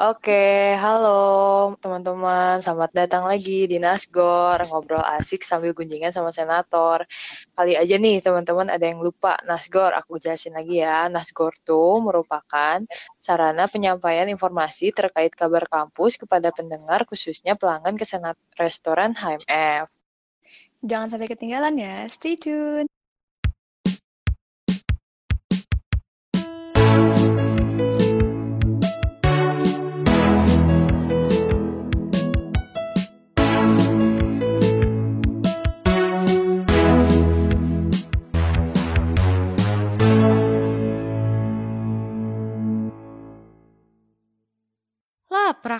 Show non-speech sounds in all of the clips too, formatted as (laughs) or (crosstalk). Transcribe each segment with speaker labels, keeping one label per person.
Speaker 1: Oke, halo teman-teman. Selamat datang lagi di Nasgor, ngobrol asik sambil gunjingan sama senator. Kali aja nih teman-teman ada yang lupa Nasgor, aku jelasin lagi ya. Nasgor tuh merupakan sarana penyampaian informasi terkait kabar kampus kepada pendengar khususnya pelanggan ke senat restoran HMF.
Speaker 2: Jangan sampai ketinggalan ya, stay tune.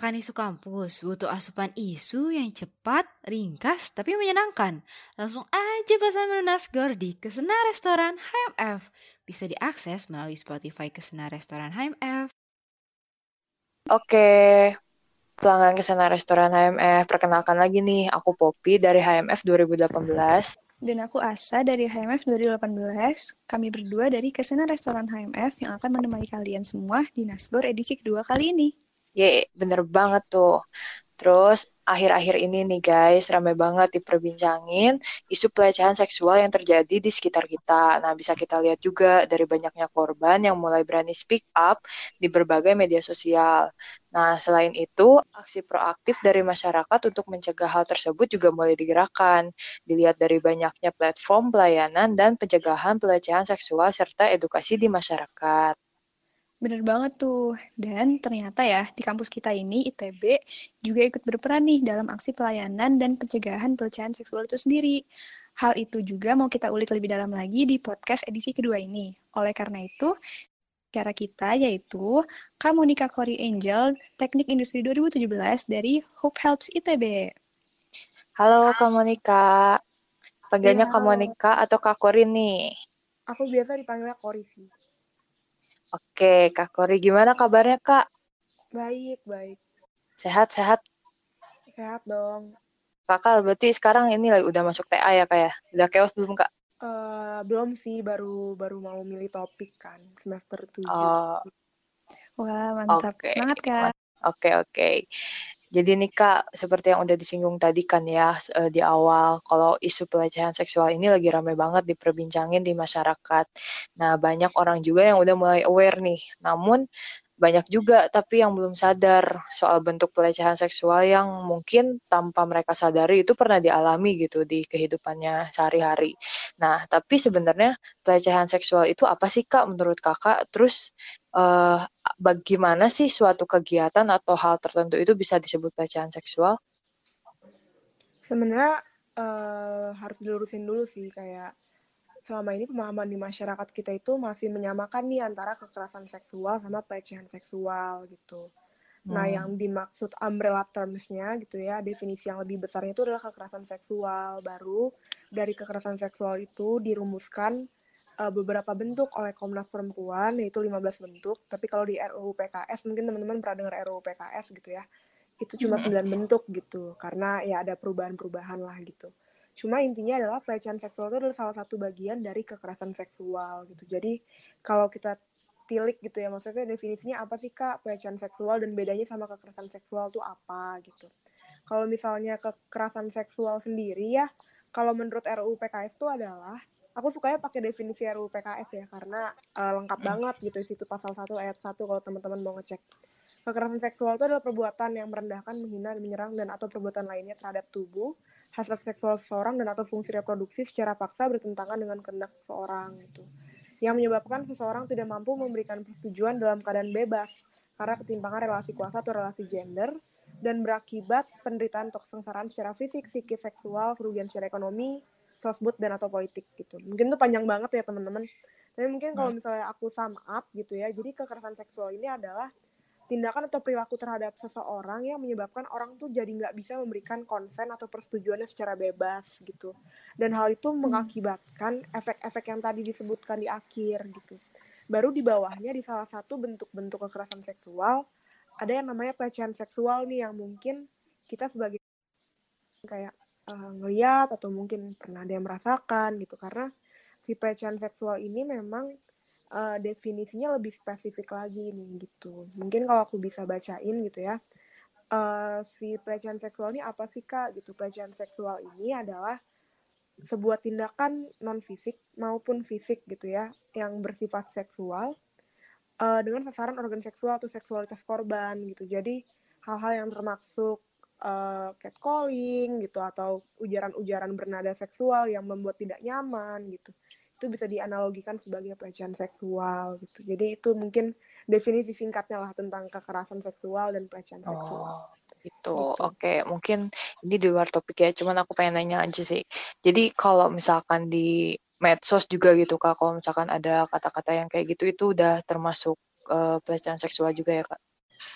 Speaker 3: Perakan isu kampus butuh asupan isu yang cepat, ringkas, tapi menyenangkan. Langsung aja bersama Nasgor di Kesena Restoran HMF. Bisa diakses melalui Spotify Kesena Restoran HMF.
Speaker 1: Oke, pelanggan Kesena Restoran HMF. Perkenalkan lagi nih, aku Poppy dari HMF 2018.
Speaker 2: Dan aku Asa dari HMF 2018. Kami berdua dari Kesena Restoran HMF yang akan menemani kalian semua di Nasgor edisi kedua kali ini.
Speaker 1: Ye, bener banget tuh. Terus akhir-akhir ini nih guys, ramai banget diperbincangin isu pelecehan seksual yang terjadi di sekitar kita. Nah, bisa kita lihat juga dari banyaknya korban yang mulai berani speak up di berbagai media sosial. Nah, selain itu, aksi proaktif dari masyarakat untuk mencegah hal tersebut juga mulai digerakkan. Dilihat dari banyaknya platform pelayanan dan pencegahan pelecehan seksual serta edukasi di masyarakat.
Speaker 2: Bener banget tuh. Dan ternyata ya, di kampus kita ini, ITB, juga ikut berperan nih dalam aksi pelayanan dan pencegahan pelecehan seksual itu sendiri. Hal itu juga mau kita ulik lebih dalam lagi di podcast edisi kedua ini. Oleh karena itu, cara kita yaitu Kamunika Kori Angel, Teknik Industri 2017 dari Hope Helps ITB.
Speaker 1: Halo Kamunika. Panggilnya ya, Kamunika atau Kak Kori nih?
Speaker 4: Aku biasa dipanggilnya Kori sih.
Speaker 1: Oke, Kak Kori, gimana kabarnya, Kak?
Speaker 4: Baik, baik.
Speaker 1: Sehat-sehat?
Speaker 4: Sehat dong.
Speaker 1: Kakak, berarti sekarang ini lagi udah masuk TA ya, Kak ya? Udah keos belum, Kak?
Speaker 4: Uh, belum sih, baru baru mau milih topik kan, semester 7.
Speaker 1: Oh.
Speaker 2: Wah, mantap. Okay. Semangat, Kak.
Speaker 1: Oke, okay, oke. Okay. Jadi nih Kak, seperti yang udah disinggung tadi kan ya uh, di awal, kalau isu pelecehan seksual ini lagi ramai banget diperbincangin di masyarakat. Nah, banyak orang juga yang udah mulai aware nih. Namun banyak juga tapi yang belum sadar soal bentuk pelecehan seksual yang mungkin tanpa mereka sadari itu pernah dialami gitu di kehidupannya sehari-hari. Nah, tapi sebenarnya pelecehan seksual itu apa sih Kak menurut Kakak? Terus uh, bagaimana sih suatu kegiatan atau hal tertentu itu bisa disebut pelecehan seksual?
Speaker 4: Sebenarnya uh, harus dilurusin dulu sih kayak selama ini pemahaman di masyarakat kita itu masih menyamakan nih antara kekerasan seksual sama pelecehan seksual gitu. Nah, hmm. Nah, yang dimaksud umbrella terms-nya gitu ya, definisi yang lebih besarnya itu adalah kekerasan seksual. Baru dari kekerasan seksual itu dirumuskan uh, beberapa bentuk oleh Komnas Perempuan, yaitu 15 bentuk. Tapi kalau di RUU PKS, mungkin teman-teman pernah dengar RUU PKS gitu ya, itu cuma 9 hmm. bentuk gitu, karena ya ada perubahan-perubahan lah gitu. Cuma intinya adalah pelecehan seksual itu adalah salah satu bagian dari kekerasan seksual gitu. Jadi kalau kita tilik gitu ya, maksudnya definisinya apa sih kak pelecehan seksual dan bedanya sama kekerasan seksual itu apa gitu. Kalau misalnya kekerasan seksual sendiri ya, kalau menurut RUU PKS itu adalah aku sukanya pakai definisi RUU PKS ya karena uh, lengkap banget gitu di situ pasal 1 ayat 1 kalau teman-teman mau ngecek. Kekerasan seksual itu adalah perbuatan yang merendahkan, menghina, menyerang dan atau perbuatan lainnya terhadap tubuh, hasrat seksual seseorang dan atau fungsi reproduksi secara paksa bertentangan dengan kehendak seseorang itu yang menyebabkan seseorang tidak mampu memberikan persetujuan dalam keadaan bebas karena ketimpangan relasi kuasa atau relasi gender dan berakibat penderitaan atau kesengsaraan secara fisik, psikis, seksual, kerugian secara ekonomi, sosbud dan atau politik gitu. Mungkin itu panjang banget ya teman-teman. Tapi mungkin kalau hmm. misalnya aku sum up gitu ya, jadi kekerasan seksual ini adalah tindakan atau perilaku terhadap seseorang yang menyebabkan orang tuh jadi nggak bisa memberikan konsen atau persetujuannya secara bebas gitu dan hal itu hmm. mengakibatkan efek-efek yang tadi disebutkan di akhir gitu baru di bawahnya di salah satu bentuk-bentuk kekerasan seksual ada yang namanya pelecehan seksual nih yang mungkin kita sebagai kayak uh, ngeliat atau mungkin pernah ada yang merasakan gitu karena si pelecehan seksual ini memang uh, definisinya lebih spesifik lagi nih gitu. Mungkin kalau aku bisa bacain gitu ya. Uh, si pelecehan seksual ini apa sih kak gitu pelecehan seksual ini adalah sebuah tindakan non fisik maupun fisik gitu ya yang bersifat seksual dengan sasaran organ seksual atau seksualitas korban gitu jadi hal-hal yang termasuk uh, catcalling gitu atau ujaran-ujaran bernada seksual yang membuat tidak nyaman gitu itu bisa dianalogikan sebagai pelecehan seksual gitu. Jadi itu mungkin definisi singkatnya lah tentang kekerasan seksual dan pelecehan oh, seksual.
Speaker 1: Itu, gitu. Oke, mungkin ini di luar topik ya. Cuman aku pengen nanya aja sih. Jadi kalau misalkan di medsos juga gitu kak, kalau misalkan ada kata-kata yang kayak gitu itu udah termasuk uh, pelecehan seksual juga ya kak?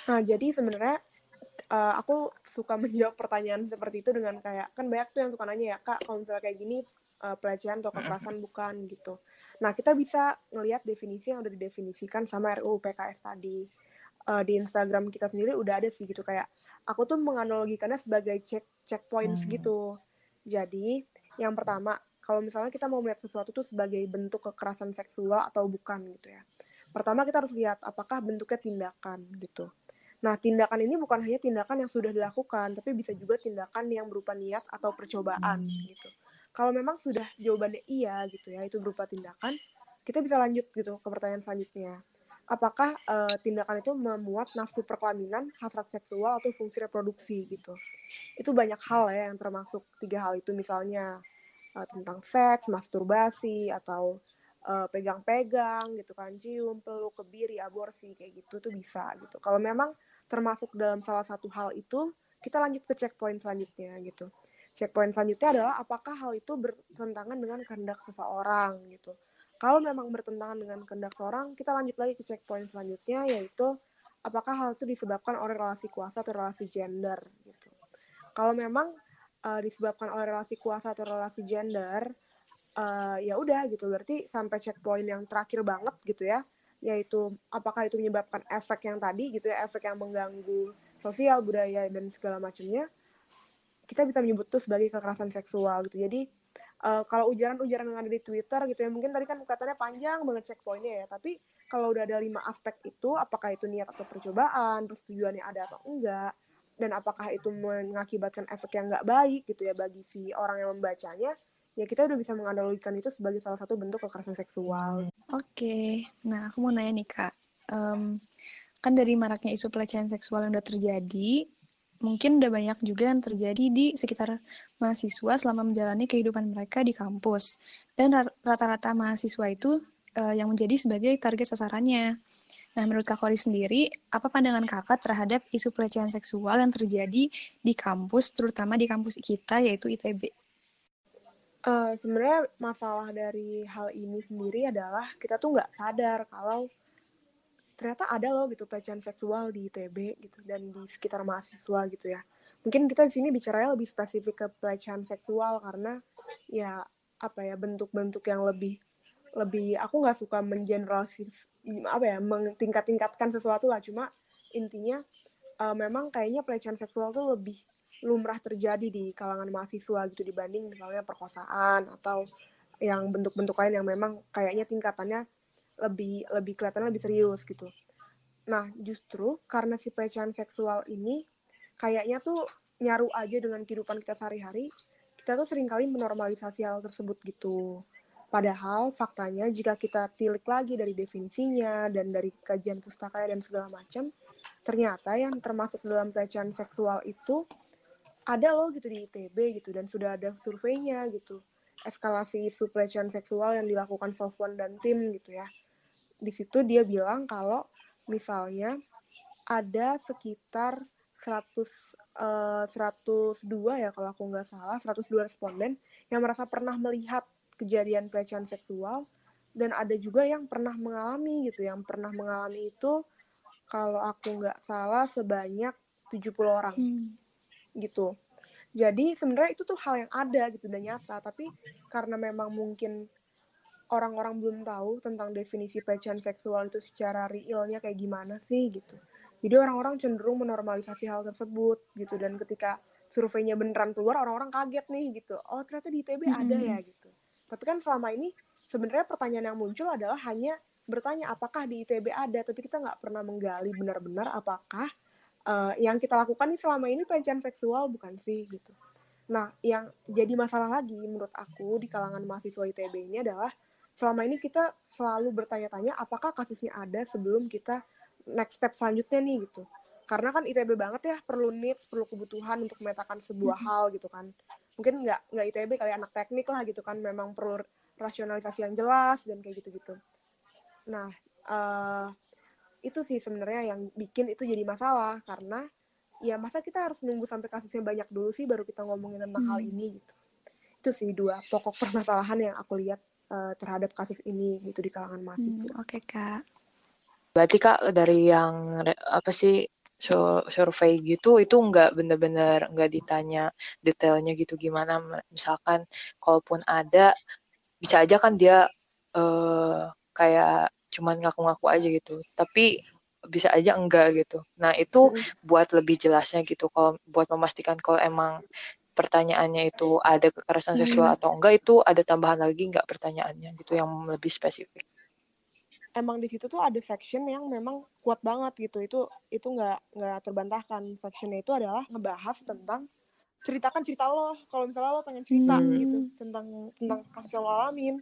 Speaker 4: Nah jadi sebenarnya uh, aku suka (laughs) menjawab pertanyaan seperti itu dengan kayak kan banyak tuh yang suka nanya ya kak kalau misalnya kayak gini uh, pelecehan atau kekerasan bukan gitu. Nah, kita bisa ngelihat definisi yang udah didefinisikan sama RUU PKS tadi. Uh, di Instagram kita sendiri udah ada sih gitu kayak aku tuh menganalogikannya sebagai check checkpoints hmm. gitu. Jadi, yang pertama, kalau misalnya kita mau melihat sesuatu tuh sebagai bentuk kekerasan seksual atau bukan gitu ya. Pertama kita harus lihat apakah bentuknya tindakan gitu. Nah, tindakan ini bukan hanya tindakan yang sudah dilakukan, tapi bisa juga tindakan yang berupa niat atau percobaan hmm. gitu. Kalau memang sudah jawabannya iya gitu ya itu berupa tindakan kita bisa lanjut gitu ke pertanyaan selanjutnya. Apakah uh, tindakan itu memuat nafsu perkelaminan hasrat seksual atau fungsi reproduksi gitu? Itu banyak hal ya yang termasuk tiga hal itu misalnya uh, tentang seks masturbasi atau uh, pegang-pegang gitu kan cium peluk kebiri aborsi kayak gitu tuh bisa gitu. Kalau memang termasuk dalam salah satu hal itu kita lanjut ke checkpoint selanjutnya gitu checkpoint selanjutnya adalah apakah hal itu bertentangan dengan kehendak seseorang gitu. Kalau memang bertentangan dengan kehendak seseorang, kita lanjut lagi ke checkpoint selanjutnya yaitu apakah hal itu disebabkan oleh relasi kuasa atau relasi gender gitu. Kalau memang uh, disebabkan oleh relasi kuasa atau relasi gender, uh, ya udah gitu. Berarti sampai checkpoint yang terakhir banget gitu ya, yaitu apakah itu menyebabkan efek yang tadi gitu ya, efek yang mengganggu sosial, budaya dan segala macamnya kita bisa menyebut itu sebagai kekerasan seksual gitu. Jadi uh, kalau ujaran-ujaran yang ada di Twitter gitu ya mungkin tadi kan katanya panjang banget checkpointnya ya, tapi kalau udah ada lima aspek itu, apakah itu niat atau percobaan, persetujuannya ada atau enggak, dan apakah itu mengakibatkan efek yang nggak baik gitu ya bagi si orang yang membacanya, ya kita udah bisa menganalogikan itu sebagai salah satu bentuk kekerasan seksual.
Speaker 2: Oke, okay. nah aku mau nanya nih kak, um, kan dari maraknya isu pelecehan seksual yang udah terjadi, mungkin udah banyak juga yang terjadi di sekitar mahasiswa selama menjalani kehidupan mereka di kampus. Dan rata-rata mahasiswa itu uh, yang menjadi sebagai target sasarannya. Nah, menurut Kak Kori sendiri, apa pandangan kakak terhadap isu pelecehan seksual yang terjadi di kampus, terutama di kampus kita, yaitu ITB?
Speaker 4: Uh, Sebenarnya masalah dari hal ini sendiri adalah kita tuh nggak sadar kalau ternyata ada loh gitu pelecehan seksual di ITB gitu dan di sekitar mahasiswa gitu ya. Mungkin kita di sini bicaranya lebih spesifik ke pelecehan seksual karena ya apa ya bentuk-bentuk yang lebih lebih aku nggak suka mengeneralis apa ya mentingkat-tingkatkan sesuatu lah cuma intinya uh, memang kayaknya pelecehan seksual tuh lebih lumrah terjadi di kalangan mahasiswa gitu dibanding misalnya perkosaan atau yang bentuk-bentuk lain yang memang kayaknya tingkatannya lebih lebih kelihatan lebih serius gitu. Nah, justru karena si pelecehan seksual ini kayaknya tuh nyaru aja dengan kehidupan kita sehari-hari, kita tuh sering kali menormalisasi hal tersebut gitu. Padahal faktanya jika kita tilik lagi dari definisinya dan dari kajian pustaka dan segala macam, ternyata yang termasuk dalam pelecehan seksual itu ada loh gitu di ITB gitu dan sudah ada surveinya gitu. Eskalasi isu pelecehan seksual yang dilakukan Sofwan dan tim gitu ya. Di situ dia bilang kalau misalnya ada sekitar 100 uh, 102 ya kalau aku nggak salah 102 responden yang merasa pernah melihat kejadian pelecehan seksual dan ada juga yang pernah mengalami gitu yang pernah mengalami itu kalau aku nggak salah sebanyak 70 orang. Hmm. Gitu jadi sebenarnya itu tuh hal yang ada gitu dan nyata tapi karena memang mungkin orang-orang belum tahu tentang definisi pelecehan seksual itu secara realnya kayak gimana sih gitu. Jadi orang-orang cenderung menormalisasi hal tersebut gitu dan ketika surveinya beneran keluar orang-orang kaget nih gitu. Oh ternyata di ITB mm -hmm. ada ya gitu. Tapi kan selama ini sebenarnya pertanyaan yang muncul adalah hanya bertanya apakah di ITB ada tapi kita nggak pernah menggali benar-benar apakah uh, yang kita lakukan ini selama ini pelecehan seksual bukan sih gitu. Nah yang jadi masalah lagi menurut aku di kalangan mahasiswa ITB ini adalah selama ini kita selalu bertanya-tanya apakah kasusnya ada sebelum kita next step selanjutnya nih gitu. Karena kan ITB banget ya perlu needs perlu kebutuhan untuk memetakan sebuah hal gitu kan. Mungkin nggak nggak ITB kali anak teknik lah gitu kan. Memang perlu rasionalisasi yang jelas dan kayak gitu-gitu. Nah, uh, itu sih sebenarnya yang bikin itu jadi masalah karena ya masa kita harus nunggu sampai kasusnya banyak dulu sih baru kita ngomongin tentang hmm. hal ini gitu. Itu sih dua pokok (laughs) permasalahan yang aku lihat uh, terhadap kasus ini gitu di kalangan hmm, mahasiswa.
Speaker 2: Hmm, Oke, okay, Kak.
Speaker 1: Berarti Kak dari yang apa sih survei gitu itu nggak bener-bener nggak ditanya detailnya gitu gimana misalkan kalaupun ada bisa aja kan dia uh, kayak cuman ngaku-ngaku aja gitu. Tapi bisa aja enggak gitu. Nah itu hmm. buat lebih jelasnya gitu. Kalau buat memastikan kalau emang pertanyaannya itu ada kekerasan seksual hmm. atau enggak itu ada tambahan lagi enggak pertanyaannya gitu yang lebih spesifik.
Speaker 4: Emang di situ tuh ada section yang memang kuat banget gitu. Itu itu nggak nggak terbantahkan. Sectionnya itu adalah ngebahas tentang ceritakan cerita lo. Kalau misalnya lo pengen cerita hmm. gitu tentang tentang kasus yang lo alamin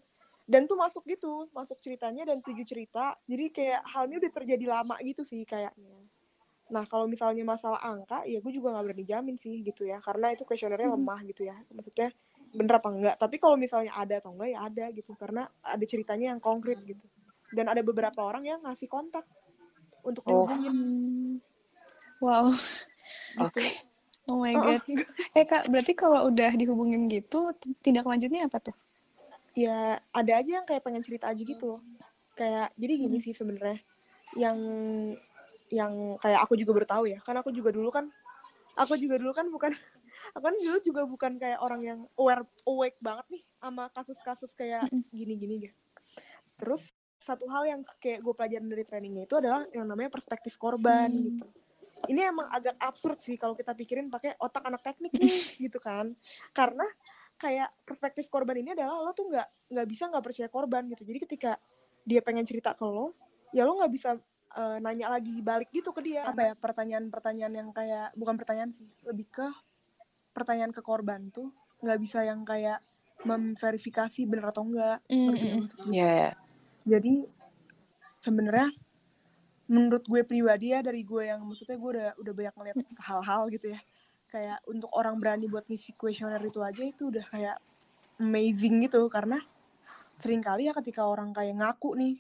Speaker 4: dan tuh masuk gitu masuk ceritanya dan tujuh cerita. Jadi kayak hal ini udah terjadi lama gitu sih kayaknya. Nah kalau misalnya masalah angka ya gue juga nggak berani jamin sih gitu ya. Karena itu kuesionernya hmm. lemah gitu ya. Maksudnya bener apa enggak tapi kalau misalnya ada atau enggak ya ada gitu. Karena ada ceritanya yang konkret gitu. Dan ada beberapa orang yang ngasih kontak untuk oh. dihubungin
Speaker 2: wow. Gitu. okay. oh my god. Eh kak berarti kalau udah dihubungin gitu tindak lanjutnya apa tuh
Speaker 4: ya ada aja yang kayak pengen cerita aja gitu loh. Kayak jadi gini hmm. sih sebenarnya yang yang kayak aku juga bertahu ya kan aku juga dulu kan aku juga dulu kan bukan (laughs) aku kan dulu juga bukan kayak orang yang aware awake banget nih sama kasus-kasus kayak gini-gini gitu terus satu hal yang kayak gue pelajarin dari trainingnya itu adalah yang namanya perspektif korban hmm. gitu. Ini emang agak absurd sih kalau kita pikirin pakai otak anak teknik nih gitu kan. Karena kayak perspektif korban ini adalah lo tuh nggak nggak bisa nggak percaya korban gitu. Jadi ketika dia pengen cerita ke lo ya lo nggak bisa uh, nanya lagi balik gitu ke dia. Apa ya pertanyaan-pertanyaan yang kayak bukan pertanyaan sih lebih ke pertanyaan ke korban tuh nggak bisa yang kayak memverifikasi bener atau enggak mm -hmm.
Speaker 1: yeah.
Speaker 4: jadi sebenarnya menurut gue pribadi ya dari gue yang maksudnya gue udah udah banyak ngeliat hal-hal gitu ya kayak untuk orang berani buat ngisi kuesioner itu aja itu udah kayak amazing gitu. Karena sering kali ya ketika orang kayak ngaku nih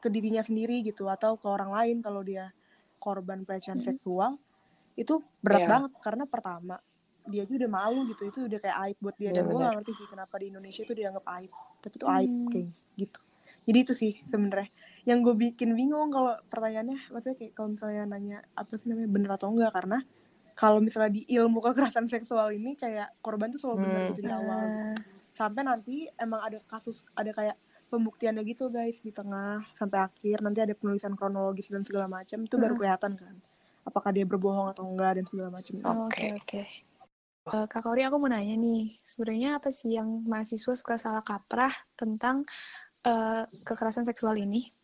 Speaker 4: ke dirinya sendiri gitu atau ke orang lain kalau dia korban pelecehan mm-hmm. seksual itu berat yeah. banget. Karena pertama dia aja udah malu gitu. Itu udah kayak aib buat dia. Yeah, dan gue gak ngerti sih kenapa di Indonesia itu dianggap aib. Tapi itu aib mm. kayak gitu. Jadi itu sih sebenarnya. Yang gue bikin bingung kalau pertanyaannya maksudnya kayak kalau misalnya nanya apa sih namanya bener atau enggak. Karena kalau misalnya di ilmu kekerasan seksual ini kayak korban tuh selalu benar hmm. gitu di awal gitu. sampai nanti emang ada kasus ada kayak pembuktiannya gitu guys di tengah sampai akhir nanti ada penulisan kronologis dan segala macam itu hmm. baru kelihatan kan apakah dia berbohong atau enggak dan segala macam
Speaker 2: oke oke okay, okay. uh, kak Kauri aku mau nanya nih sebenarnya apa sih yang mahasiswa suka salah kaprah tentang uh, kekerasan seksual ini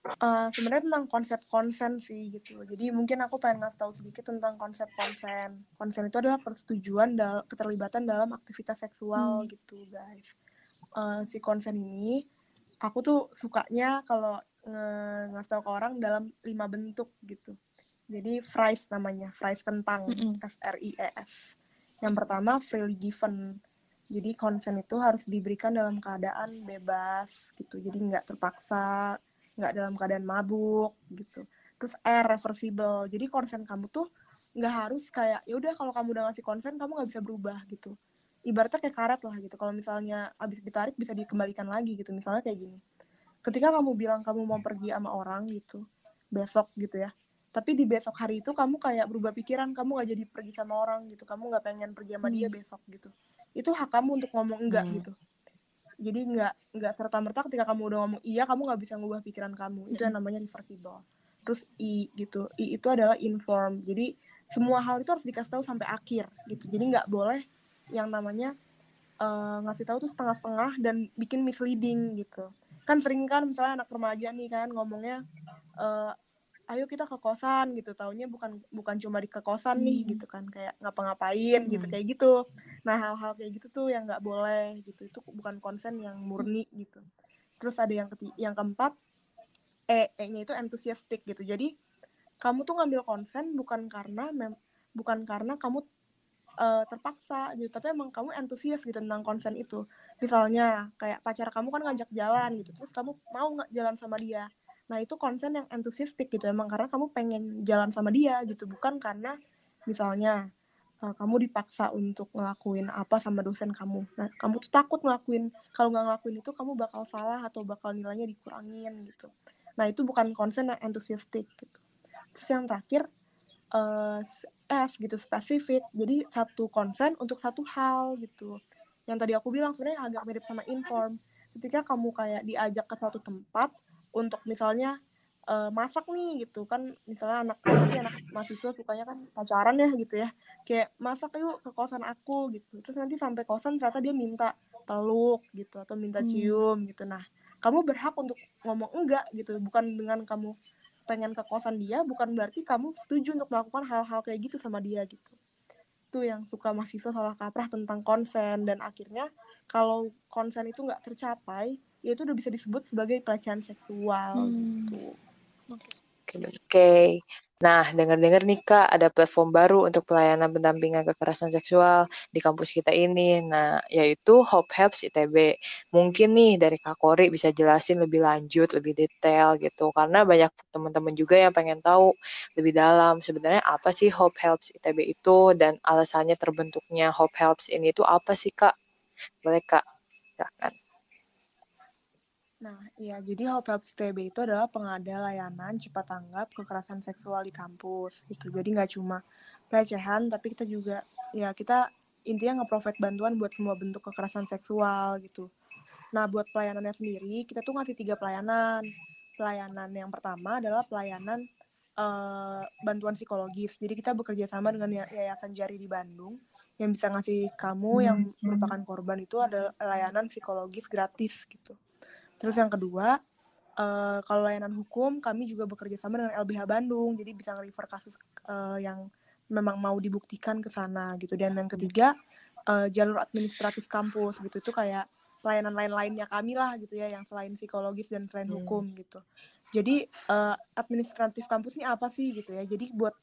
Speaker 4: Uh, sebenarnya tentang konsep konsen sih gitu. Jadi mungkin aku pengen ngasih tahu sedikit tentang konsep konsen. Konsen itu adalah persetujuan dalam keterlibatan dalam aktivitas seksual hmm. gitu, guys. Uh, si konsen ini aku tuh sukanya kalau nge ngasih tahu ke orang dalam lima bentuk gitu. Jadi phrase namanya, phrase kentang, mm -hmm. F R I E S. Yang pertama freely given. Jadi konsen itu harus diberikan dalam keadaan bebas gitu. Jadi nggak terpaksa nggak dalam keadaan mabuk gitu. Terus R reversible. Jadi konsen kamu tuh nggak harus kayak ya udah kalau kamu udah ngasih konsen kamu nggak bisa berubah gitu. Ibaratnya kayak karet lah gitu. Kalau misalnya abis ditarik bisa dikembalikan lagi gitu. Misalnya kayak gini. Ketika kamu bilang kamu mau pergi sama orang gitu besok gitu ya. Tapi di besok hari itu kamu kayak berubah pikiran kamu nggak jadi pergi sama orang gitu. Kamu nggak pengen pergi sama dia hmm. besok gitu. Itu hak kamu untuk ngomong enggak hmm. gitu jadi nggak nggak serta merta ketika kamu udah ngomong iya kamu nggak bisa ngubah pikiran kamu. Itu yang namanya reversible. Terus i gitu. I itu adalah inform. Jadi semua hal itu harus dikasih tahu sampai akhir gitu. Jadi nggak boleh yang namanya uh, ngasih tahu tuh setengah-setengah dan bikin misleading gitu. Kan sering kan misalnya anak remaja nih kan ngomongnya uh, ayo kita ke kosan gitu. Taunya bukan bukan cuma di ke kosan nih hmm. gitu kan. Kayak ngapa-ngapain gitu. Hmm. kayak gitu. Nah hal-hal kayak gitu tuh yang nggak boleh gitu. Itu bukan konsen yang murni gitu. Terus ada yang ketiga yang keempat e e-nya itu enthusiastic gitu. Jadi kamu tuh ngambil konsen bukan karena mem bukan karena kamu uh, terpaksa gitu. Tapi emang kamu antusias gitu tentang konsen itu. Misalnya kayak pacar kamu kan ngajak jalan gitu. Terus kamu mau nggak jalan sama dia Nah, itu konsen yang entusiastik gitu emang karena kamu pengen jalan sama dia gitu, bukan karena misalnya uh, kamu dipaksa untuk ngelakuin apa sama dosen kamu. Nah, kamu tuh takut ngelakuin kalau nggak ngelakuin itu kamu bakal salah atau bakal nilainya dikurangin gitu. Nah, itu bukan konsen yang entusiastik gitu. Terus yang terakhir uh, S gitu spesifik. Jadi satu konsen untuk satu hal gitu. Yang tadi aku bilang sebenarnya agak mirip sama inform. Ketika kamu kayak diajak ke suatu tempat, untuk misalnya uh, masak nih gitu kan misalnya anak sih anak mahasiswa sukanya kan pacaran ya gitu ya kayak masak yuk ke kosan aku gitu terus nanti sampai kosan ternyata dia minta peluk gitu atau minta hmm. cium hmm. gitu nah kamu berhak untuk ngomong enggak gitu bukan dengan kamu pengen ke kosan dia bukan berarti kamu setuju untuk melakukan hal-hal kayak gitu sama dia gitu itu yang suka mahasiswa salah kaprah tentang konsen dan akhirnya kalau konsen itu nggak tercapai ya itu udah bisa disebut sebagai pelecehan seksual hmm. gitu.
Speaker 1: Oke. Okay. Nah, dengar-dengar nih Kak, ada platform baru untuk pelayanan pendampingan kekerasan seksual di kampus kita ini. Nah, yaitu Hope Helps ITB. Mungkin nih dari Kak Kori bisa jelasin lebih lanjut, lebih detail gitu. Karena banyak teman-teman juga yang pengen tahu lebih dalam sebenarnya apa sih Hope Helps ITB itu dan alasannya terbentuknya Hope Helps ini itu apa sih Kak? Boleh Kak? Silahkan.
Speaker 4: Nah, iya, jadi Hope Helps TB itu adalah pengada layanan cepat tanggap kekerasan seksual di kampus gitu. Jadi nggak cuma pelecehan, tapi kita juga ya kita intinya nge-provide bantuan buat semua bentuk kekerasan seksual gitu. Nah, buat pelayanannya sendiri, kita tuh ngasih tiga pelayanan. Pelayanan yang pertama adalah pelayanan uh, bantuan psikologis. Jadi kita bekerja sama dengan Yayasan Jari di Bandung yang bisa ngasih kamu yang hmm. merupakan korban itu adalah layanan psikologis gratis gitu. Terus yang kedua, uh, kalau layanan hukum kami juga bekerja sama dengan LBH Bandung, jadi bisa nge-refer kasus uh, yang memang mau dibuktikan ke sana gitu. Dan yang ketiga, uh, jalur administratif kampus gitu itu kayak layanan lain-lainnya kami lah gitu ya, yang selain psikologis dan selain hmm. hukum gitu. Jadi uh, administratif kampus ini apa sih gitu ya? Jadi buat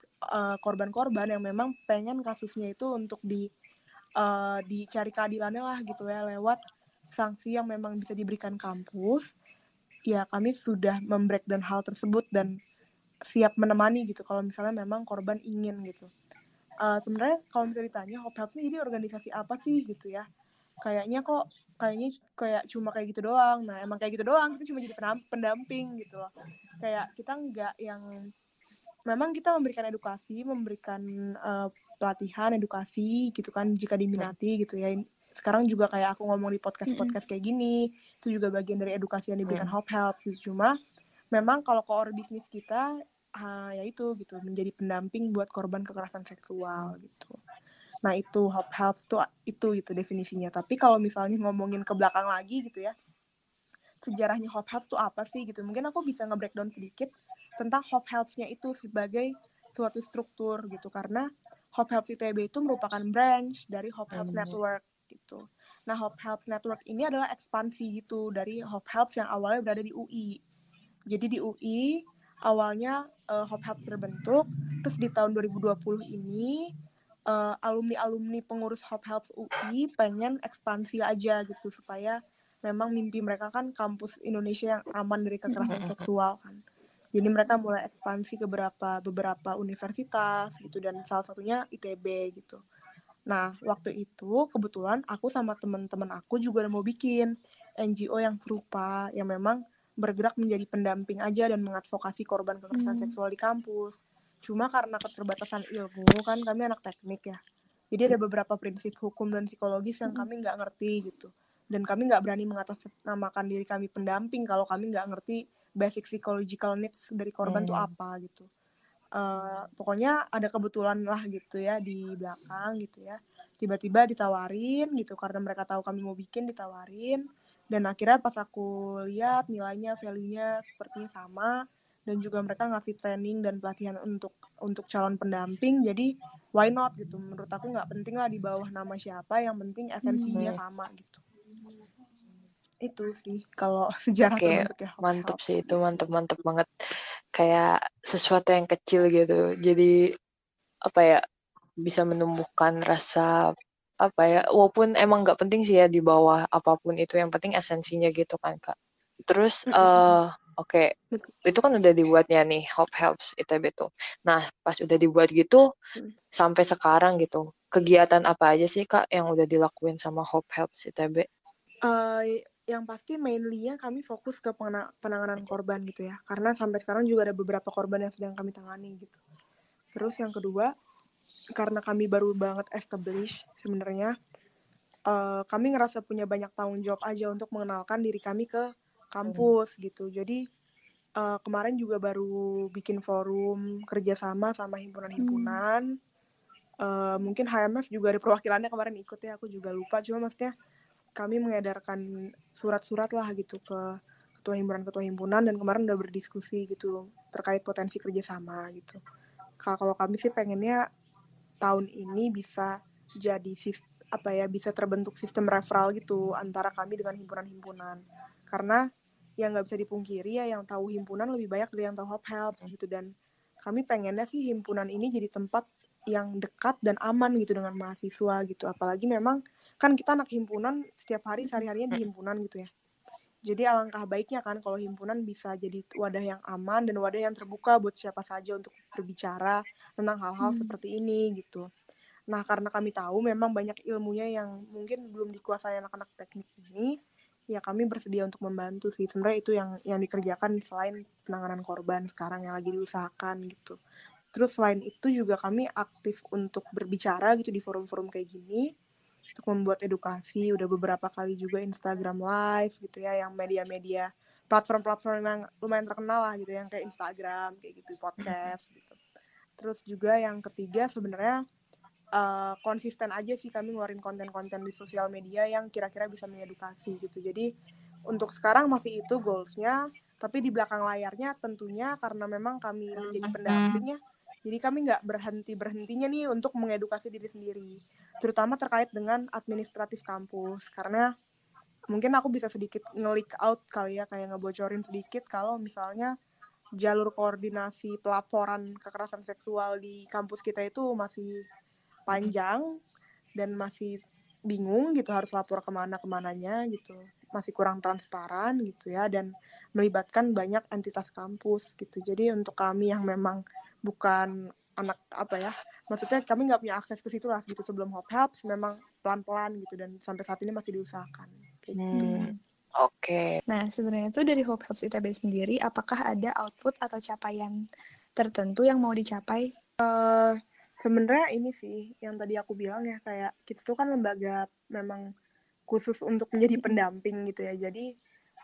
Speaker 4: korban-korban uh, yang memang pengen kasusnya itu untuk di uh, dicari keadilannya lah gitu ya lewat sanksi yang memang bisa diberikan kampus, ya kami sudah membreakdown hal tersebut dan siap menemani gitu kalau misalnya memang korban ingin gitu. Uh, sebenarnya kalau misalnya ditanya Hope Help ini organisasi apa sih gitu ya? Kayaknya kok kayaknya kayak cuma kayak gitu doang. Nah emang kayak gitu doang, kita cuma jadi pendamping gitu loh. Kayak kita nggak yang memang kita memberikan edukasi, memberikan uh, pelatihan, edukasi gitu kan jika diminati gitu ya sekarang juga kayak aku ngomong di podcast podcast kayak gini itu juga bagian dari edukasi yang diberikan Hope Help gitu. Cuma memang kalau core bisnis kita ha, ya itu gitu menjadi pendamping buat korban kekerasan seksual gitu. Nah itu Hope Help tuh itu itu definisinya. Tapi kalau misalnya ngomongin ke belakang lagi gitu ya sejarahnya Hope Help tuh apa sih gitu? Mungkin aku bisa nge-breakdown sedikit tentang Hope Helps-nya itu sebagai suatu struktur gitu. Karena Hope Helps ITB itu merupakan branch dari Hope Helps Network gitu. Nah, Hope Helps Network ini adalah ekspansi gitu dari Hope Helps yang awalnya berada di UI. Jadi di UI awalnya uh, Hope Helps terbentuk, terus di tahun 2020 ini uh, alumni-alumni pengurus Hope Helps UI pengen ekspansi aja gitu supaya memang mimpi mereka kan kampus Indonesia yang aman dari kekerasan seksual kan. Jadi mereka mulai ekspansi ke beberapa beberapa universitas gitu dan salah satunya ITB gitu. Nah, waktu itu kebetulan aku sama teman-teman aku juga mau bikin NGO yang serupa yang memang bergerak menjadi pendamping aja dan mengadvokasi korban kekerasan hmm. seksual di kampus. Cuma karena keterbatasan ilmu kan kami anak teknik ya. Jadi ada beberapa prinsip hukum dan psikologis yang hmm. kami nggak ngerti gitu. Dan kami nggak berani mengatasnamakan diri kami pendamping kalau kami nggak ngerti basic psychological needs dari korban hmm. apa gitu uh, pokoknya ada kebetulan lah gitu ya di belakang gitu ya. Tiba-tiba ditawarin gitu karena mereka tahu kami mau bikin ditawarin. Dan akhirnya pas aku lihat nilainya value-nya sepertinya sama dan juga mereka ngasih training dan pelatihan untuk untuk calon pendamping jadi why not gitu. Menurut aku nggak penting lah di bawah nama siapa yang penting esensinya hmm. sama gitu. Itu sih kalau (laughs) sejarah
Speaker 1: okay. terbentuknya mantep sih itu mantep mantep banget kayak sesuatu yang kecil gitu. Jadi apa ya bisa menumbuhkan rasa apa ya walaupun emang nggak penting sih ya di bawah apa pun itu yang penting esensinya gitu kan kak. Terus uh, oke okay, itu kan udah dibuatnya nih Hope Helps ITB tuh. Nah pas udah dibuat gitu mm. sampai sekarang gitu kegiatan apa aja sih kak yang udah dilakuin sama Hope Helps ITB
Speaker 4: uh, yang pasti mainly-nya kami fokus ke penanganan korban gitu ya. Karena sampai sekarang juga ada beberapa korban yang sedang kami tangani gitu. Terus yang kedua karena kami baru banget establish sebenarnya uh, kami ngerasa punya banyak tanggung jawab aja untuk mengenalkan diri kami ke kampus hmm. gitu. Jadi uh, kemarin juga baru bikin forum kerjasama sama himpunan-himpunan. Hmm. uh, mungkin HMF juga ada perwakilannya kemarin ikut ya aku juga lupa. Cuma maksudnya kami mengedarkan surat-surat lah gitu ke ketua himpunan-ketua himpunan dan kemarin udah berdiskusi gitu terkait potensi kerjasama gitu. Kalau kami sih pengennya tahun ini bisa jadi apa ya bisa terbentuk sistem referral gitu antara kami dengan himpunan-himpunan. Karena yang nggak bisa dipungkiri ya yang tahu himpunan lebih banyak dari yang tahu Hop Help gitu. Dan kami pengennya sih himpunan ini jadi tempat yang dekat dan aman gitu dengan mahasiswa gitu. Apalagi memang kan kita anak himpunan setiap hari sehari-harinya di himpunan gitu ya jadi alangkah baiknya kan kalau himpunan bisa jadi wadah yang aman dan wadah yang terbuka buat siapa saja untuk berbicara tentang hal-hal hmm. seperti ini gitu. Nah, karena kami tahu memang banyak ilmunya yang mungkin belum dikuasai anak-anak teknik ini, ya kami bersedia untuk membantu sih. Sebenarnya itu yang yang dikerjakan selain penanganan korban sekarang yang lagi diusahakan gitu. Terus selain itu juga kami aktif untuk berbicara gitu di forum-forum kayak gini untuk membuat edukasi udah beberapa kali juga Instagram live gitu ya yang media-media platform-platform yang lumayan terkenal lah gitu yang kayak Instagram kayak gitu podcast gitu. Terus juga yang ketiga sebenarnya uh, konsisten aja sih kami ngeluarin konten-konten di sosial media yang kira-kira bisa mengedukasi gitu. Jadi untuk sekarang masih itu goalsnya tapi di belakang layarnya tentunya karena memang kami menjadi pendampingnya jadi kami nggak berhenti berhentinya nih untuk mengedukasi diri sendiri terutama terkait dengan administratif kampus. Karena mungkin aku bisa sedikit ngelik out kali ya kayak ngebocorin sedikit kalau misalnya jalur koordinasi pelaporan kekerasan seksual di kampus kita itu masih panjang dan masih bingung gitu harus lapor ke mana ke mananya gitu. Masih kurang transparan gitu ya dan melibatkan banyak entitas kampus gitu. Jadi untuk kami yang memang bukan anak apa ya maksudnya kami nggak punya akses ke situ lah gitu sebelum Hope Helps memang pelan-pelan gitu dan sampai saat ini masih diusahakan. Gitu.
Speaker 1: Hmm. Oke. Okay.
Speaker 2: Nah sebenarnya tuh dari Hope Helps ITB sendiri, apakah ada output atau capaian tertentu yang mau dicapai?
Speaker 4: Uh, sebenarnya ini sih yang tadi aku bilang ya kayak kita tuh kan lembaga memang khusus untuk menjadi pendamping gitu ya. Jadi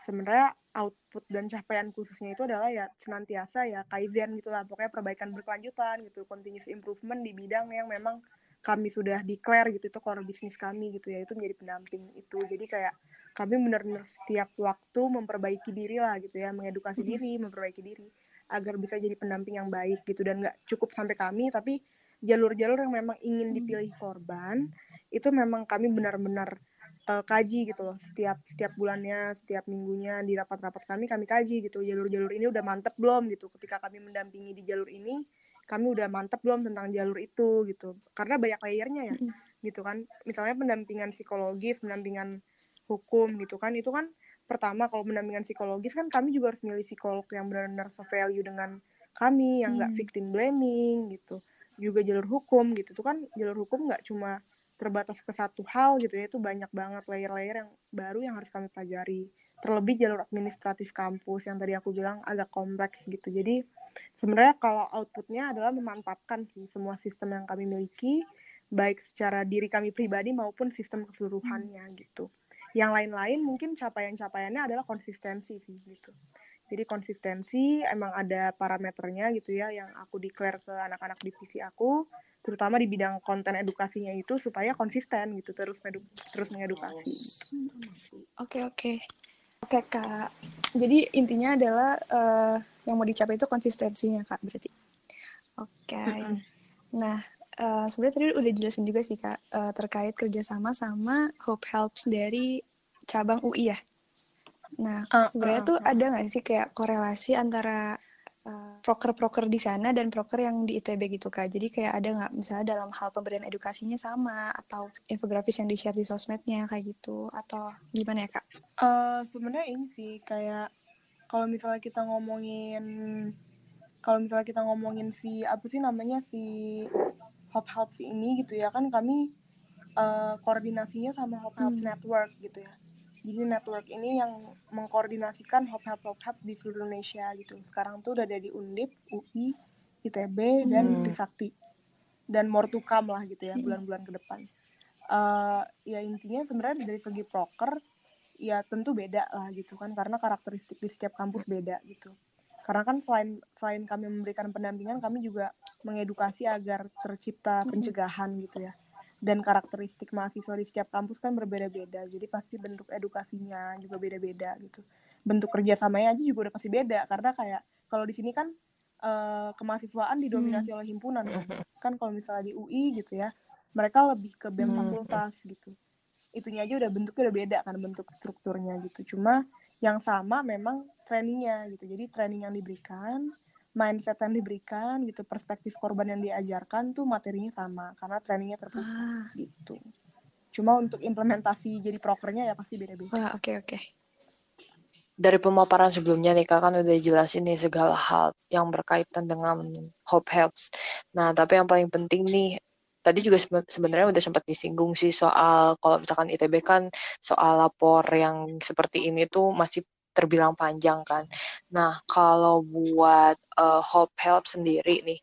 Speaker 4: sebenarnya output dan capaian khususnya itu adalah ya senantiasa ya kaizen gitulah pokoknya perbaikan berkelanjutan gitu continuous improvement di bidang yang memang kami sudah declare gitu itu core bisnis kami gitu ya. Itu menjadi pendamping itu. Jadi kayak kami benar-benar setiap waktu memperbaiki diri lah gitu ya. Mengedukasi diri memperbaiki diri agar bisa jadi pendamping yang baik gitu. Dan nggak cukup sampai kami tapi jalur-jalur yang memang ingin dipilih korban itu memang kami benar-benar uh, kaji gitu loh. Setiap setiap bulannya setiap minggunya di rapat-rapat kami kami kaji gitu. Jalur-jalur ini udah mantep belum gitu. Ketika kami mendampingi di jalur ini kami udah mantep belum tentang jalur itu gitu. Karena banyak layernya ya gitu kan. Misalnya pendampingan psikologis pendampingan hukum gitu kan. Itu kan pertama kalau pendampingan psikologis kan kami juga harus milih psikolog yang benar-benar sevalue dengan kami yang nggak hmm. victim blaming gitu. Juga jalur hukum gitu. Tuh kan jalur hukum nggak cuma terbatas ke satu hal gitu ya itu banyak banget layer-layer yang baru yang harus kami pelajari. Terlebih jalur administratif kampus yang tadi aku bilang agak kompleks gitu. Jadi sebenarnya kalau outputnya adalah memantapkan sih semua sistem yang kami miliki baik secara diri kami pribadi maupun sistem keseluruhannya gitu. Yang lain-lain mungkin capaian-capaiannya adalah konsistensi sih gitu Jadi konsistensi emang ada parameternya gitu ya yang aku declare ke anak-anak divisi aku, terutama di bidang konten edukasinya itu supaya konsisten gitu terus terus mengedukasi.
Speaker 2: Oke oke. Oke kak. Jadi intinya adalah uh, yang mau dicapai itu konsistensinya kak berarti. Oke. Okay. Nah uh, sebenarnya tadi udah jelasin juga sih kak uh, terkait kerjasama sama Hope Helps dari cabang UI ya. Nah, uh, sebenarnya uh, tuh uh. ada nggak sih kayak korelasi antara proker-proker uh, di sana dan proker yang di ITB gitu kak. Jadi kayak ada nggak misalnya dalam hal pemberian edukasinya sama atau infografis yang di share di sosmednya kayak gitu atau gimana ya kak?
Speaker 4: Uh, sebenarnya ini sih kayak kalau misalnya kita ngomongin kalau misalnya kita ngomongin si apa sih namanya si Hop Helps ini gitu ya kan kami uh, koordinasinya sama Hop Helps hmm. Network gitu ya jadi network ini yang mengkoordinasikan hop hop hop hop di seluruh Indonesia gitu sekarang tuh udah ada di Undip UI ITB dan hmm. Trisakti dan more to come lah gitu ya hmm. bulan-bulan ke depan uh, ya intinya sebenarnya dari segi proker ya tentu beda lah gitu kan karena karakteristik di setiap kampus beda gitu karena kan selain selain kami memberikan pendampingan kami juga mengedukasi agar tercipta hmm. pencegahan gitu ya dan karakteristik mahasiswa di setiap kampus kan berbeda-beda. Jadi pasti bentuk edukasinya juga beda-beda gitu. Bentuk kerjasamanya aja juga udah pasti beda. Karena kayak kalau di sini kan uh, kemahasiswaan didominasi hmm. oleh himpunan. Kan, (laughs) kan kalau misalnya di UI gitu ya mereka lebih ke bem hmm. fakultas gitu. Itunya aja udah bentuknya udah beda kan bentuk strukturnya gitu. Cuma yang sama memang trainingnya gitu. Jadi training yang diberikan mindset yang diberikan gitu perspektif korban yang diajarkan tuh materinya sama karena trainingnya terpusat ah. gitu cuma untuk implementasi jadi prokernya ya pasti beda-beda
Speaker 2: oke oke okay.
Speaker 1: dari pemaparan sebelumnya nih kak kan udah jelasin nih segala hal yang berkaitan dengan hope helps nah tapi yang paling penting nih tadi juga sebenarnya udah sempat disinggung sih soal kalau misalkan ITB kan soal lapor yang seperti ini tuh masih terbilang panjang kan. Nah, kalau buat uh, Hope Help sendiri nih,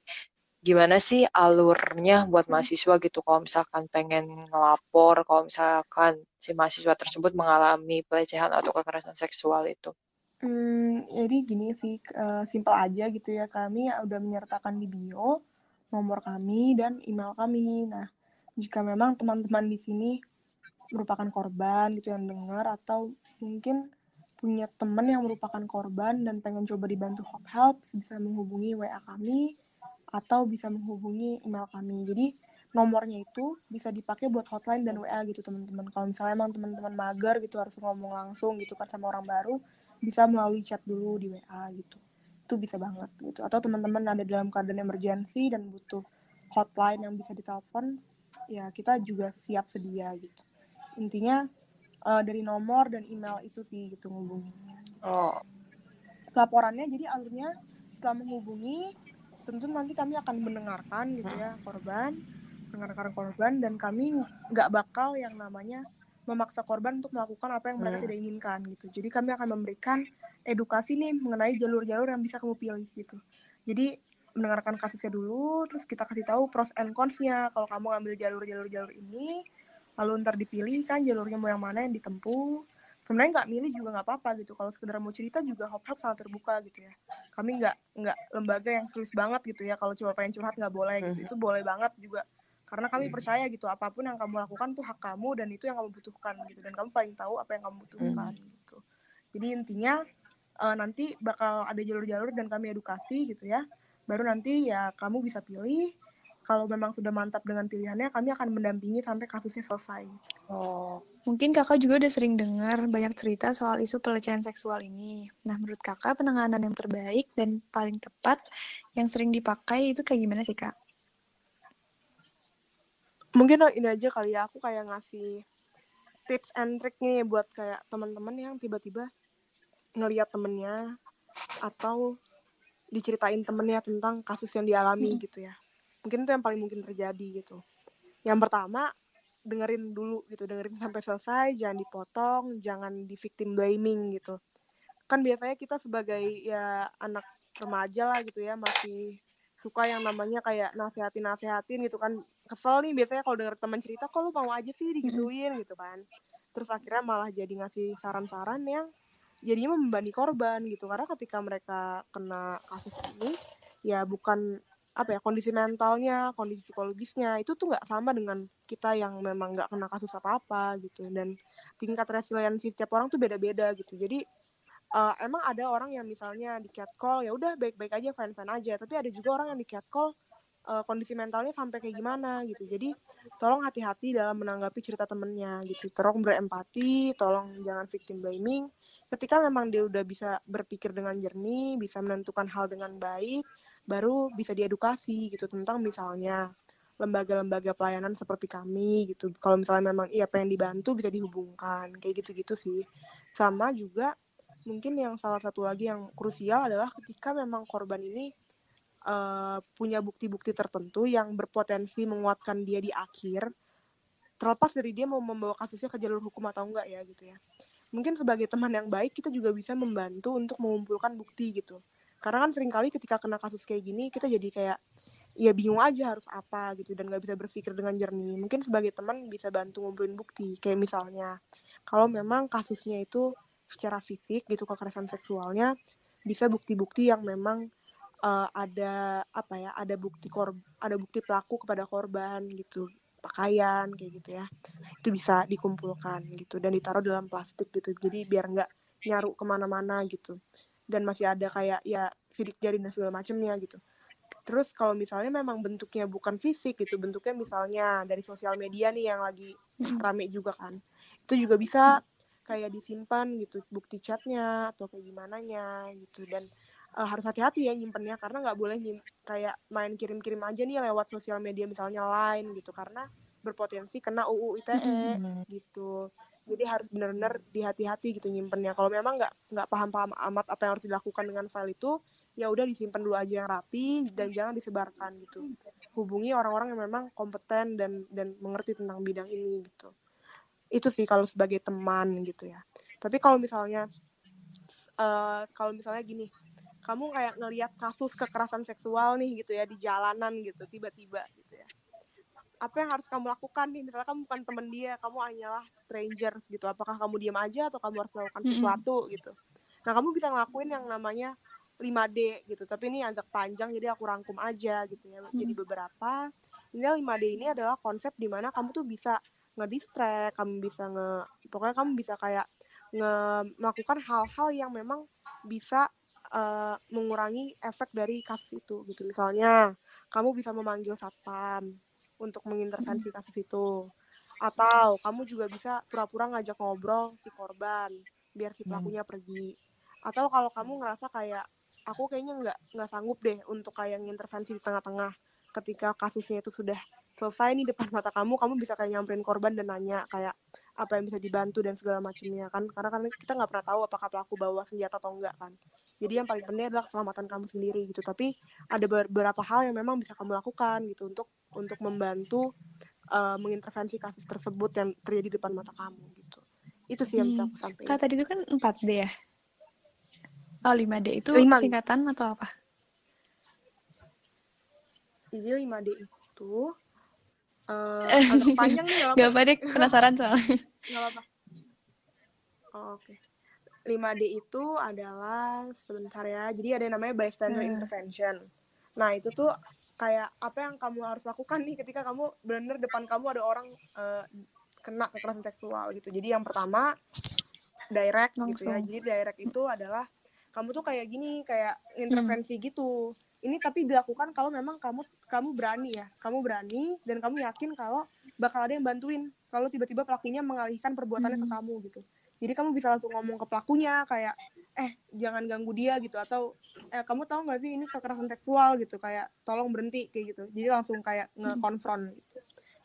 Speaker 1: gimana sih alurnya buat hmm. mahasiswa gitu kalau misalkan pengen ngelapor, kalau misalkan si mahasiswa tersebut mengalami pelecehan atau kekerasan seksual itu?
Speaker 4: Hmm, jadi gini sih, uh, simpel aja gitu ya. Kami udah menyertakan di bio nomor kami dan email kami. Nah, jika memang teman-teman di sini merupakan korban gitu yang dengar atau mungkin punya teman yang merupakan korban dan pengen coba dibantu Hop Help, bisa menghubungi WA kami atau bisa menghubungi email kami. Jadi nomornya itu bisa dipakai buat hotline dan WA gitu teman-teman. Kalau misalnya emang teman-teman mager gitu harus ngomong langsung gitu kan sama orang baru, bisa melalui chat dulu di WA gitu. Itu bisa banget gitu. Atau teman-teman ada dalam keadaan emergency dan butuh hotline yang bisa ditelepon, ya kita juga siap sedia gitu. Intinya uh, dari nomor dan email itu sih gitu menghubunginya. Oh. Laporannya jadi alurnya setelah menghubungi tentu nanti kami akan mendengarkan gitu ya korban, mendengarkan korban dan kami nggak bakal yang namanya memaksa korban untuk melakukan apa yang mereka hmm. tidak inginkan gitu. Jadi kami akan memberikan edukasi nih mengenai jalur-jalur yang bisa kamu pilih gitu. Jadi mendengarkan kasusnya dulu, terus kita kasih tahu pros and cons-nya. Kalau kamu ambil jalur-jalur jalur ini, lalu ntar dipilih kan jalurnya mau yang mana yang ditempuh. Sebenarnya nggak milih juga nggak apa-apa gitu. Kalau sekedar mau cerita juga hop hop sangat terbuka gitu ya. Kami nggak nggak lembaga yang serius banget gitu ya. Kalau cuma pengen curhat nggak boleh gitu. Hmm. itu boleh banget juga. Karena kami hmm. percaya gitu apa pun yang kamu lakukan tuh hak kamu dan itu yang kamu butuhkan gitu. Dan kamu paling tahu apa yang kamu butuhkan hmm. gitu. Jadi intinya uh, nanti bakal ada jalur-jalur dan kami edukasi gitu ya. Baru nanti ya kamu bisa pilih kalau memang sudah mantap dengan pilihannya, kami akan mendampingi sampai kasusnya selesai.
Speaker 2: Oh. Mungkin kakak juga udah sering dengar banyak cerita soal isu pelecehan seksual ini. Nah, menurut kakak penanganan yang terbaik dan paling tepat yang sering dipakai itu kayak gimana sih kak?
Speaker 4: Mungkin ini aja kali ya, aku kayak ngasih tips and trick nih buat kayak teman-teman yang tiba-tiba ngelihat temennya atau diceritain temennya tentang kasus yang dialami hmm. gitu ya mungkin itu yang paling mungkin terjadi gitu. Yang pertama dengerin dulu gitu. Dengerin sampai selesai jangan dipotong jangan di victim blaming gitu. Kan biasanya kita sebagai ya anak remaja lah gitu ya masih suka yang namanya kayak nasehatin nasehatin gitu kan. Kesel nih biasanya kalau denger teman cerita kok lu mau aja sih digituin? gitu kan. Terus akhirnya malah jadi ngasih saran-saran yang jadinya membebani korban gitu. Karena ketika mereka kena kasus ini ya bukan apa ya kondisi mentalnya kondisi psikologisnya itu tuh nggak sama dengan kita yang memang nggak kena kasus apa apa gitu. Dan tingkat resiliensi setiap orang tuh beda-beda gitu. Jadi uh, emang ada orang yang misalnya di catcall ya udah baik-baik aja fine aja. Tapi ada juga orang yang di catcall uh, kondisi mentalnya sampai kayak gimana gitu. Jadi tolong hati-hati dalam menanggapi cerita temennya gitu. Tolong berempati tolong jangan victim blaming. Ketika memang dia udah bisa berpikir dengan jernih bisa menentukan hal dengan baik baru bisa diedukasi gitu tentang misalnya lembaga-lembaga pelayanan seperti kami gitu. Kalau misalnya memang iya pengen dibantu bisa dihubungkan kayak gitu-gitu sih. Sama juga mungkin yang salah satu lagi yang krusial adalah ketika memang korban ini uh, punya bukti-bukti tertentu yang berpotensi menguatkan dia di akhir terlepas dari dia mau membawa kasusnya ke jalur hukum atau enggak ya gitu ya. Mungkin sebagai teman yang baik kita juga bisa membantu untuk mengumpulkan bukti gitu karena kan sering kali ketika kena kasus kayak gini kita jadi kayak ya bingung aja harus apa gitu dan nggak bisa berpikir dengan jernih. Mungkin sebagai teman bisa bantu ngumpulin bukti kayak misalnya kalau memang kasusnya itu secara fisik gitu kekerasan seksualnya bisa bukti-bukti yang memang uh, ada apa ya ada bukti kor ada bukti pelaku kepada korban gitu pakaian kayak gitu ya. Itu bisa dikumpulkan gitu dan ditaruh dalam plastik gitu. Jadi biar nggak nyaru ke mana-mana gitu dan masih ada kayak ya sidik jari dan segala macamnya gitu. Terus kalau misalnya memang bentuknya bukan fisik gitu bentuknya misalnya dari sosial media nih yang lagi rame juga kan itu juga bisa kayak disimpan gitu bukti chatnya atau kayak gimana nya gitu. Dan uh, harus hati-hati ya nyimpennya karena nggak boleh nyim kayak main kirim-kirim aja nih lewat sosial media misalnya lain gitu karena berpotensi kena UU ITE gitu jadi harus benar-benar dihati-hati gitu nyimpennya. Kalau memang nggak nggak paham-paham amat apa yang harus dilakukan dengan file itu ya udah disimpan dulu aja yang rapi dan jangan disebarkan gitu. Hubungi orang-orang yang memang kompeten dan dan mengerti tentang bidang ini gitu. Itu sih kalau sebagai teman gitu ya. Tapi kalau misalnya uh, kalau misalnya gini kamu kayak ngelihat kasus kekerasan seksual nih gitu ya di jalanan gitu tiba-tiba apa yang harus kamu lakukan nih? Misalnya kamu bukan teman dia kamu hanyalah strangers gitu. Apakah kamu diam aja atau kamu harus melakukan sesuatu mm -hmm. gitu? Nah kamu bisa ngelakuin yang namanya 5D gitu. Tapi ini agak panjang jadi aku rangkum aja gitu ya. Mm. jadi beberapa. Ini 5D ini adalah konsep di mana kamu tuh bisa ngedistract kamu bisa nge pokoknya kamu bisa kayak nge melakukan hal-hal yang memang bisa uh, mengurangi efek dari kasus itu gitu. Misalnya kamu bisa memanggil satpam untuk mengintervensi kasus itu. Atau kamu juga bisa pura-pura ngajak ngobrol si korban biar si pelakunya pergi. Atau kalau kamu ngerasa kayak aku kayaknya nggak nggak sanggup deh untuk kayak ngintervensi di tengah-tengah ketika kasusnya itu sudah selesai nih depan mata kamu kamu bisa kayak nyamperin korban dan nanya kayak apa yang bisa dibantu? dan segala macamnya kan. Karena kan kita nggak pernah tahu apakah pelaku bawa senjata atau enggak kan jadi yang paling penting adalah keselamatan kamu sendiri gitu tapi ada beberapa hal yang memang bisa kamu lakukan gitu untuk untuk membantu uh, mengintervensi kasus tersebut yang terjadi di depan mata kamu gitu itu sih yang bisa aku sampaikan.
Speaker 2: Kalau tadi itu kan 4D ya? Oh 5D itu 5. singkatan atau apa?
Speaker 4: Ini 5D itu uh, (laughs) agak panjang nih
Speaker 2: Gak apa deh, penasaran soalnya. Gak apa-apa.
Speaker 4: Oh, Oke. Okay. 5D itu adalah sebentar ya. Jadi ada yang namanya bystander hmm. intervention. Nah, itu tuh kayak apa yang kamu harus lakukan nih ketika kamu benar-benar depan kamu ada orang uh, kena kekerasan seksual gitu. Jadi yang pertama direct Langsung. gitu ya. Jadi direct itu adalah kamu tuh kayak gini, kayak intervensi hmm. gitu. Ini tapi dilakukan kalau memang kamu kamu berani ya. Kamu berani dan kamu yakin kalau bakal ada yang bantuin kalau tiba-tiba pelakunya mengalihkan perbuatannya hmm. ke kamu gitu. Jadi kamu bisa langsung ngomong ke pelakunya kayak eh jangan ganggu dia gitu. Atau eh kamu tahu nggak sih ini kekerasan seksual gitu. Kayak tolong berhenti kayak gitu. Jadi langsung kayak nge-confront gitu.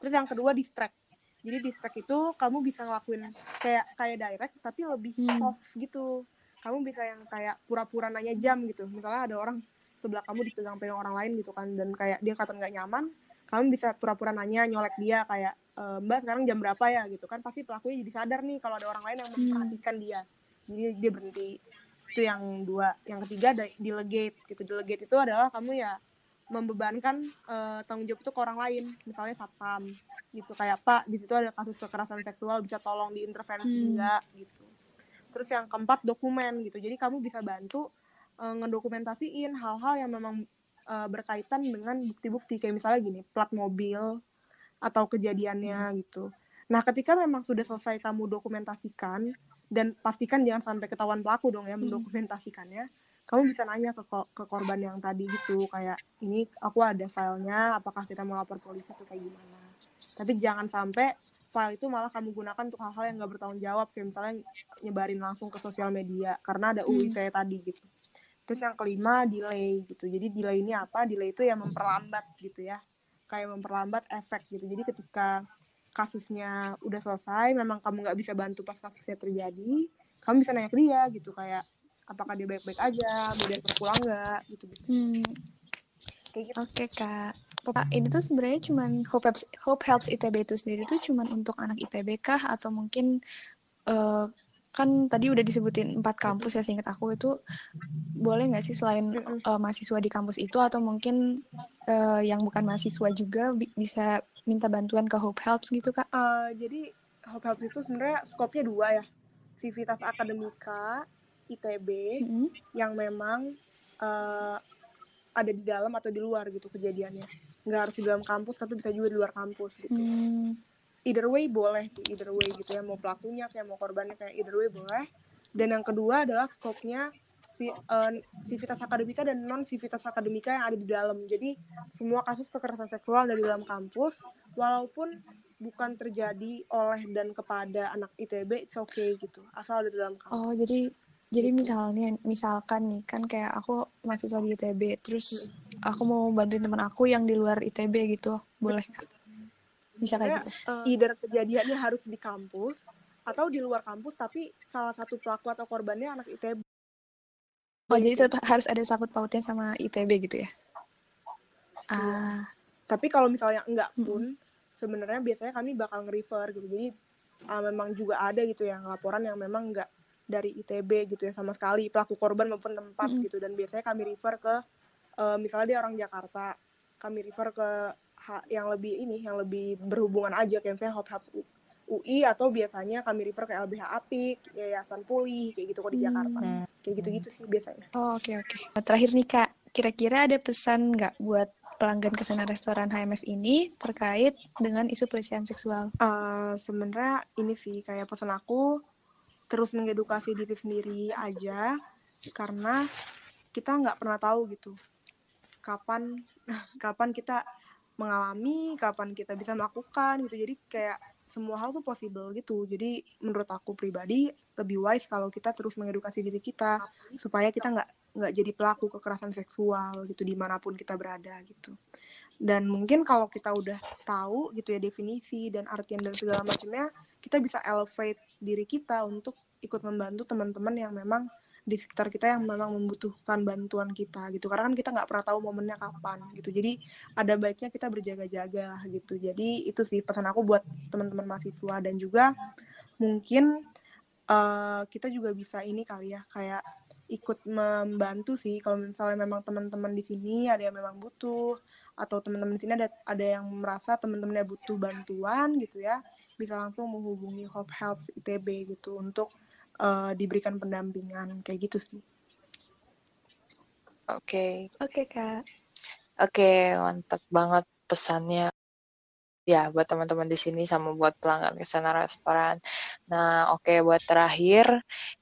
Speaker 4: Terus yang kedua distract. Jadi distract itu kamu bisa ngelakuin kayak kayak direct tapi lebih hmm. soft gitu. Kamu bisa yang kayak pura-pura nanya jam gitu. Misalnya ada orang sebelah kamu dipegang-pegang orang lain gitu kan. Dan kayak dia kata nggak nyaman kamu bisa pura-pura nanya nyolek dia kayak e, mbak sekarang jam berapa ya? Gitu kan pasti pelakunya jadi sadar nih kalau ada orang lain yang hmm. memperhatikan dia. Jadi dia berhenti. Itu yang dua. Yang ketiga ada delegate gitu. Delegate itu adalah kamu ya membebankan uh, tanggung jawab itu ke orang lain. Misalnya satpam gitu. Kayak pak di situ ada kasus kekerasan seksual bisa tolong diintervensi hmm. enggak gitu. Terus yang keempat dokumen gitu. Jadi kamu bisa bantu uh, ngedokumentasiin hal-hal yang memang uh, berkaitan dengan bukti-bukti. Kayak misalnya gini plat mobil atau kejadiannya hmm. gitu nah ketika memang sudah selesai kamu dokumentasikan dan pastikan jangan sampai ketahuan pelaku dong ya hmm. mendokumentasikannya kamu bisa nanya ke ke korban yang tadi gitu kayak ini aku ada filenya apakah kita mau lapor polisi atau kayak gimana tapi jangan sampai file itu malah kamu gunakan untuk hal-hal yang nggak bertanggung jawab kayak misalnya nyebarin langsung ke sosial media karena ada UIT hmm. tadi gitu terus yang kelima delay gitu jadi delay ini apa delay itu yang memperlambat gitu ya kayak memperlambat efek gitu. Jadi ketika kasusnya udah selesai memang kamu nggak bisa bantu pas kasusnya terjadi kamu bisa nanya ke dia gitu kayak apakah dia baik-baik aja? Mau dia pulang nggak? Gitu gitu. Hmm.
Speaker 2: gitu. Oke okay, kak. Pak, ini tuh sebenarnya cuman Hope Helps, Hope Helps ITB itu sendiri tuh cuman untuk anak ITB kah? Atau mungkin uh, kan tadi udah disebutin empat kampus ya seingat aku itu boleh nggak sih selain uh, mahasiswa di kampus itu atau mungkin uh, yang bukan mahasiswa juga bi bisa minta bantuan ke Hope Helps gitu kak?
Speaker 4: Uh, jadi Hope Helps itu sebenarnya skopnya dua ya, Civitas Akademika ITB mm -hmm. yang memang uh, ada di dalam atau di luar gitu kejadiannya nggak harus di dalam kampus tapi bisa juga di luar kampus gitu mm. Either way boleh either way gitu ya. Mau pelakunya kayak mau korbannya kayak either way boleh. Dan yang kedua adalah skopnya si uh, sivitas akademika dan non sivitas akademika yang ada di dalam. Jadi semua kasus kekerasan seksual dari dalam kampus. Walaupun bukan terjadi oleh dan kepada anak ITB it's okay gitu. Asal ada di dalam kampus.
Speaker 2: Oh jadi jadi gitu. misalnya misalkan nih kan kayak aku masih di ITB terus aku mau bantuin teman aku yang di luar ITB gitu. Boleh
Speaker 4: bisa kayak gitu. uh, either kejadiannya harus di kampus atau di luar kampus tapi salah satu pelaku atau korbannya anak ITB
Speaker 2: oh jadi tetap harus ada sangkut pautnya sama ITB gitu ya?
Speaker 4: Ah. Tapi kalau misalnya enggak pun hmm. sebenarnya biasanya kami bakal nge-refer gitu. Jadi uh, memang juga ada gitu yang laporan yang memang enggak dari ITB gitu ya sama sekali. Pelaku korban maupun tempat mm. gitu. Dan biasanya kami refer ke uh, misalnya dia orang Jakarta kami refer ke yang lebih ini yang lebih berhubungan aja kayak misalnya Hop Hubs UI atau biasanya kami refer ke LBH Apik, Yayasan Pulih kayak gitu kok di Jakarta. Hmm. Kayak gitu-gitu sih biasanya.
Speaker 2: Oh, oke okay, oke. Okay. Terakhir nih Kak, kira-kira ada pesan nggak buat pelanggan ke sana restoran HMF ini terkait dengan isu pelecehan seksual?
Speaker 4: Uh, sebenarnya ini sih kayak pesan aku terus mengedukasi diri sendiri aja karena kita nggak pernah tahu gitu kapan (laughs) kapan kita mengalami kapan kita bisa melakukan gitu. Jadi kayak semua hal tuh possible gitu. Jadi menurut aku pribadi lebih wise kalau kita terus mengedukasi diri kita supaya kita nggak nggak jadi pelaku kekerasan seksual gitu di mana pun kita berada gitu. Dan mungkin kalau kita udah tahu gitu ya definisi dan artian dan segala macamnya kita bisa elevate diri kita untuk ikut membantu teman-teman yang memang di sekitar kita yang memang membutuhkan bantuan kita gitu. Karena kan kita nggak pernah tahu momennya kapan gitu. Jadi ada baiknya kita berjaga-jaga gitu. Jadi itu sih pesan aku buat teman-teman mahasiswa. Dan juga mungkin uh, kita juga bisa ini kali ya kayak ikut membantu sih. Kalau misalnya memang teman-teman di sini ada yang memang butuh atau teman-teman di sini ada ada yang merasa teman-temannya butuh bantuan gitu ya bisa langsung menghubungi Hope Help ITB gitu. Untuk uh, diberikan pendampingan kayak gitu sih.
Speaker 1: Oke.
Speaker 2: Okay. Oke okay, kak.
Speaker 1: Oke okay, mantap banget pesannya. Ya buat teman-teman di sini sama buat pelanggan ke sana restoran. Nah oke okay, buat terakhir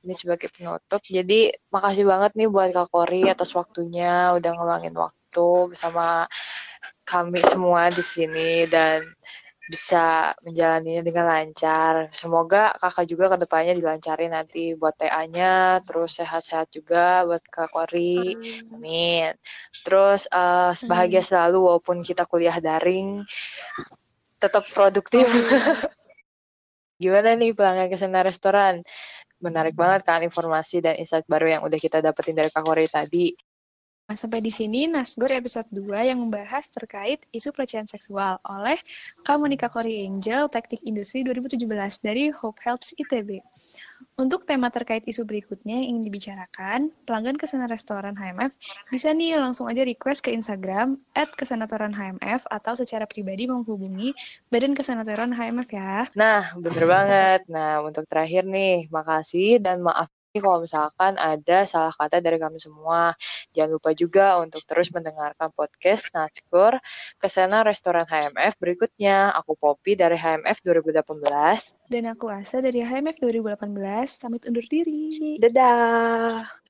Speaker 1: ini sebagai penutup. Jadi makasih banget nih buat Kak Kori atas waktunya udah ngeluangin waktu bersama kami semua di sini dan bisa menjalaninya dengan lancar. Semoga kakak juga ke depannya dilancarin nanti buat TA-nya, terus sehat-sehat juga buat kak Kori, amin. Terus uh, bahagia selalu walaupun kita kuliah daring, tetap produktif. (laughs) Gimana nih pelanggan ke sana restoran? Menarik banget kan informasi dan insight baru yang udah kita dapetin dari Kak Kori tadi.
Speaker 2: Nah, sampai di sini Nasgor episode 2 yang membahas terkait isu pelecehan seksual oleh Komunika Kori Angel Teknik Industri 2017 dari Hope Helps ITB. untuk tema terkait isu berikutnya yang ingin dibicarakan, pelanggan ke sana restoran HMF bisa nih langsung aja request ke Instagram at kesanatoran HMF atau secara pribadi menghubungi Badan Kesanatoran HMF ya.
Speaker 1: Nah, bener banget. Nah, untuk terakhir nih, makasih dan maaf kalau misalkan ada salah kata dari kami semua. Jangan lupa juga untuk terus mendengarkan podcast Natskur Ke sana Restoran HMF berikutnya. Aku Poppy dari HMF 2018.
Speaker 2: Dan aku Asa dari HMF 2018. Pamit undur diri.
Speaker 1: Dadah!